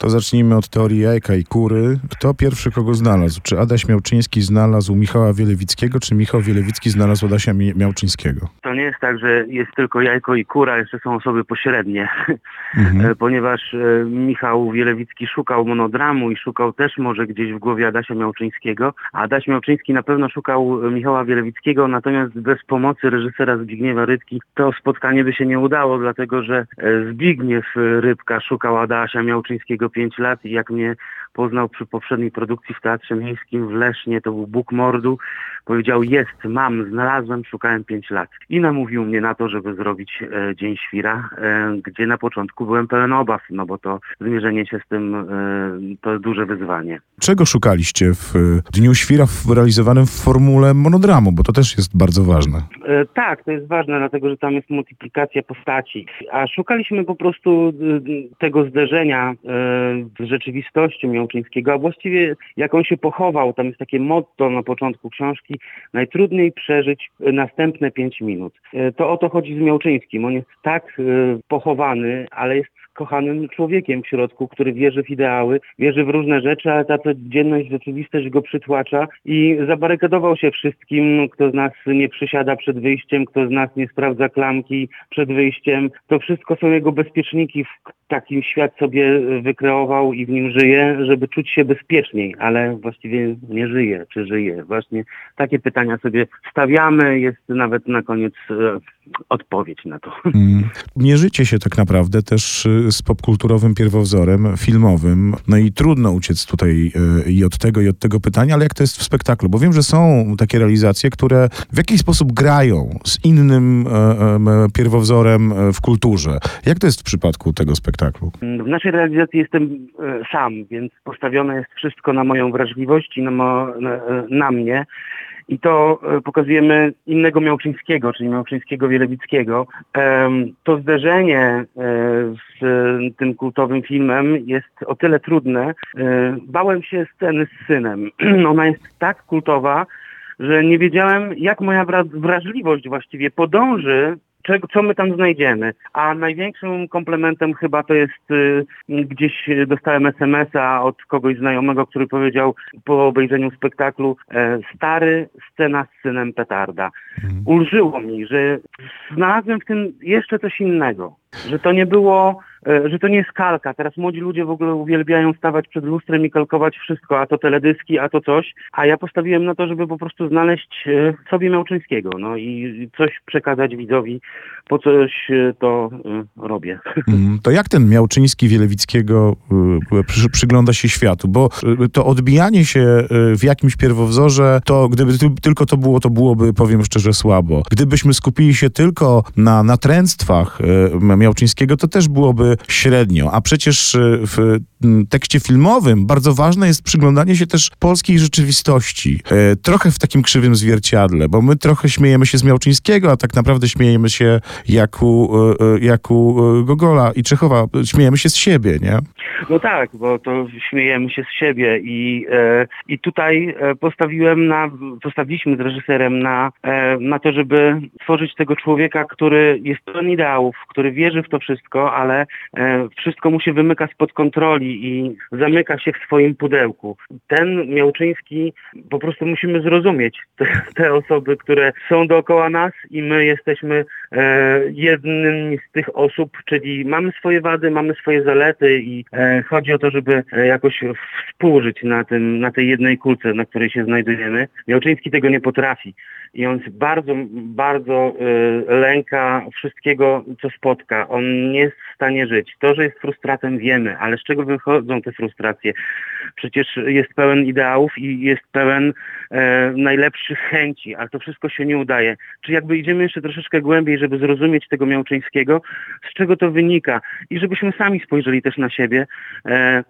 To zacznijmy od teorii jajka i kury. Kto pierwszy kogo znalazł? Czy Adaś Miałczyński znalazł Michała Wielewickiego, czy Michał Wielewicki znalazł Adasia Mi- Miałczyńskiego? To nie jest tak, że jest tylko jajko i kura, jeszcze są osoby pośrednie, Mhm. E, ponieważ e, Michał Wielewicki szukał monodramu i szukał też może gdzieś w głowie Adasia Miałczyńskiego. a Adaś Miałczyński na pewno szukał e, Michała Wielewickiego, natomiast bez pomocy reżysera Zbigniewa Rybki to spotkanie by się nie udało, dlatego że Zbigniew Rybka szukał Adasia Miałczyńskiego 5 lat i jak mnie poznał przy poprzedniej produkcji w Teatrze Miejskim w Lesznie, to był Bóg Mordu, powiedział jest, mam, znalazłem, szukałem 5 lat. I namówił mnie na to, żeby zrobić e, Dzień Świra, e, gdzie na początku byłem pełen obaw, no bo to zmierzenie się z tym e, to duże wyzwanie. Czego szukaliście w y, Dniu Świra w, realizowanym w formule monodramu? Bo to też jest bardzo ważne. E, Tak, to jest ważne, dlatego że tam jest multiplikacja postaci. A szukaliśmy po prostu y, tego zderzenia e, z rzeczywistością Miałczyńskiego, a właściwie jak on się pochował, tam jest takie motto na początku książki, najtrudniej przeżyć e, następne pięć minut. E, To o to chodzi z Miałczyńskim. On jest tak e, pochowany, ale jest kochanym człowiekiem w środku, który wierzy w ideały, wierzy w różne rzeczy, ale ta codzienność, rzeczywistość go przytłacza i zabarykadował się wszystkim, kto z nas nie przysiada przed wyjściem, kto z nas nie sprawdza klamki przed wyjściem. To wszystko są jego bezpieczniki, w takim świat sobie wykreował i w nim żyje, żeby czuć się bezpieczniej, ale właściwie nie żyje, czy żyje. Właśnie takie pytania sobie stawiamy, jest nawet na koniec e, odpowiedź na to. Mm. Mierzycie się tak naprawdę też y, z popkulturowym pierwowzorem filmowym. No i trudno uciec tutaj y, i od tego, i od tego pytania, ale jak to jest w spektaklu? Bo wiem, że są takie realizacje, które w jakiś sposób grają z innym e, e, pierwowzorem e, w kulturze. Jak to jest w przypadku tego spektaklu? W naszej realizacji jestem e, sam, więc postawione jest wszystko na moją wrażliwość i na, mo, na, na mnie. I to e, pokazujemy innego Miałczyńskiego, czyli Miałczyńskiego Wielewickiego. To zderzenie e, z tym kultowym filmem jest o tyle trudne. Bałem się sceny z synem. Ona jest tak kultowa, że nie wiedziałem, jak moja wra- wrażliwość właściwie podąży czego, co my tam znajdziemy. A największym komplementem chyba to jest y, gdzieś dostałem SMS-a od kogoś znajomego, który powiedział po obejrzeniu spektaklu e, stary scena z synem petarda. Ulżyło mi, że znalazłem w tym jeszcze coś innego. Że to nie było, że to nie jest kalka. Teraz młodzi ludzie w ogóle uwielbiają stawać przed lustrem i kalkować wszystko, a to teledyski, a to coś. A ja postawiłem na to, żeby po prostu znaleźć e, sobie Miałczyńskiego, no i coś przekazać widzowi, po coś e, to e, robię. Mm, To jak ten Miałczyński Wielewickiego przy, przygląda się światu? Bo to odbijanie się w jakimś pierwowzorze, to gdyby ty, tylko to było, to byłoby, powiem szczerze, słabo. Gdybyśmy skupili się tylko na natręctwach Miałczyńskiego, to też byłoby średnio. A przecież y, w tekście filmowym bardzo ważne jest przyglądanie się też polskiej rzeczywistości. Y, Trochę w takim krzywym zwierciadle, bo my trochę śmiejemy się z Miałczyńskiego, a tak naprawdę śmiejemy się jak u, y, y, jak u y, Gogola i Czechowa. Śmiejemy się z siebie, nie? No tak, bo to śmiejemy się z siebie i, e, i tutaj e, postawiłem na, postawiliśmy z reżyserem na, e, na to, żeby tworzyć tego człowieka, który jest pełen ideałów, który wierzy w to wszystko, ale e, wszystko mu się wymyka spod kontroli i zamyka się w swoim pudełku. Ten Miałczyński, po prostu musimy zrozumieć te, te osoby, które są dookoła nas i my jesteśmy e, jednym z tych osób, czyli mamy swoje wady, mamy swoje zalety i e, chodzi o to, żeby e, jakoś współżyć na, tym, na tej jednej kulce, na której się znajdujemy. Miałczyński tego nie potrafi i on bardzo, bardzo e, lęka wszystkiego, co spotka. On nie jest stanie żyć. To, że jest frustratem wiemy, ale z czego wychodzą te frustracje? Przecież jest pełen ideałów i jest pełen e, najlepszych chęci, ale to wszystko się nie udaje. Czy jakby idziemy jeszcze troszeczkę głębiej, żeby zrozumieć tego Miałczyńskiego, z czego to wynika i żebyśmy sami spojrzeli też na siebie e,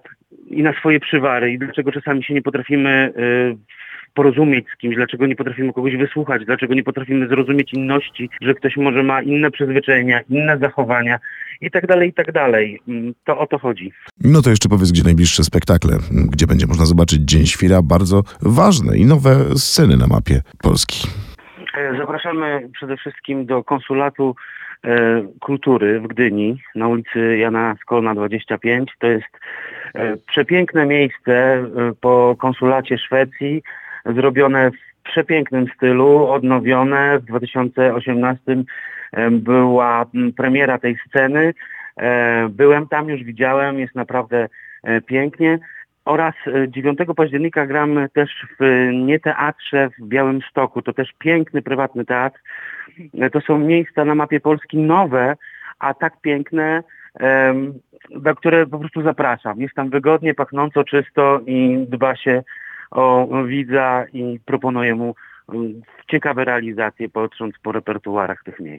i na swoje przywary i dlaczego czasami się nie potrafimy e, porozumieć z kimś, dlaczego nie potrafimy kogoś wysłuchać, dlaczego nie potrafimy zrozumieć inności, że ktoś może ma inne przyzwyczajenia, inne zachowania i tak dalej, i tak dalej. Mm, To o to chodzi. No to jeszcze powiedz, gdzie najbliższe spektakle, m, gdzie będzie można zobaczyć Dzień Świra, bardzo ważne i nowe sceny na mapie Polski. E, Zapraszamy przede wszystkim do konsulatu e, kultury w Gdyni na ulicy Jana Skolna 25. To jest e, przepiękne miejsce po konsulacie Szwecji, zrobione w przepięknym stylu, odnowione. W 2018 e, była premiera tej sceny. E, Byłem tam, już widziałem, jest naprawdę e, pięknie. Oraz e, 9 października gramy też w nie teatrze w Białymstoku. To też piękny, prywatny teatr. E, To są miejsca na mapie Polski nowe, a tak piękne, na które po prostu zapraszam. Jest tam wygodnie, pachnąco, czysto i dba się o widza i proponuje mu ciekawe realizacje, patrząc po repertuarach tych miejsc.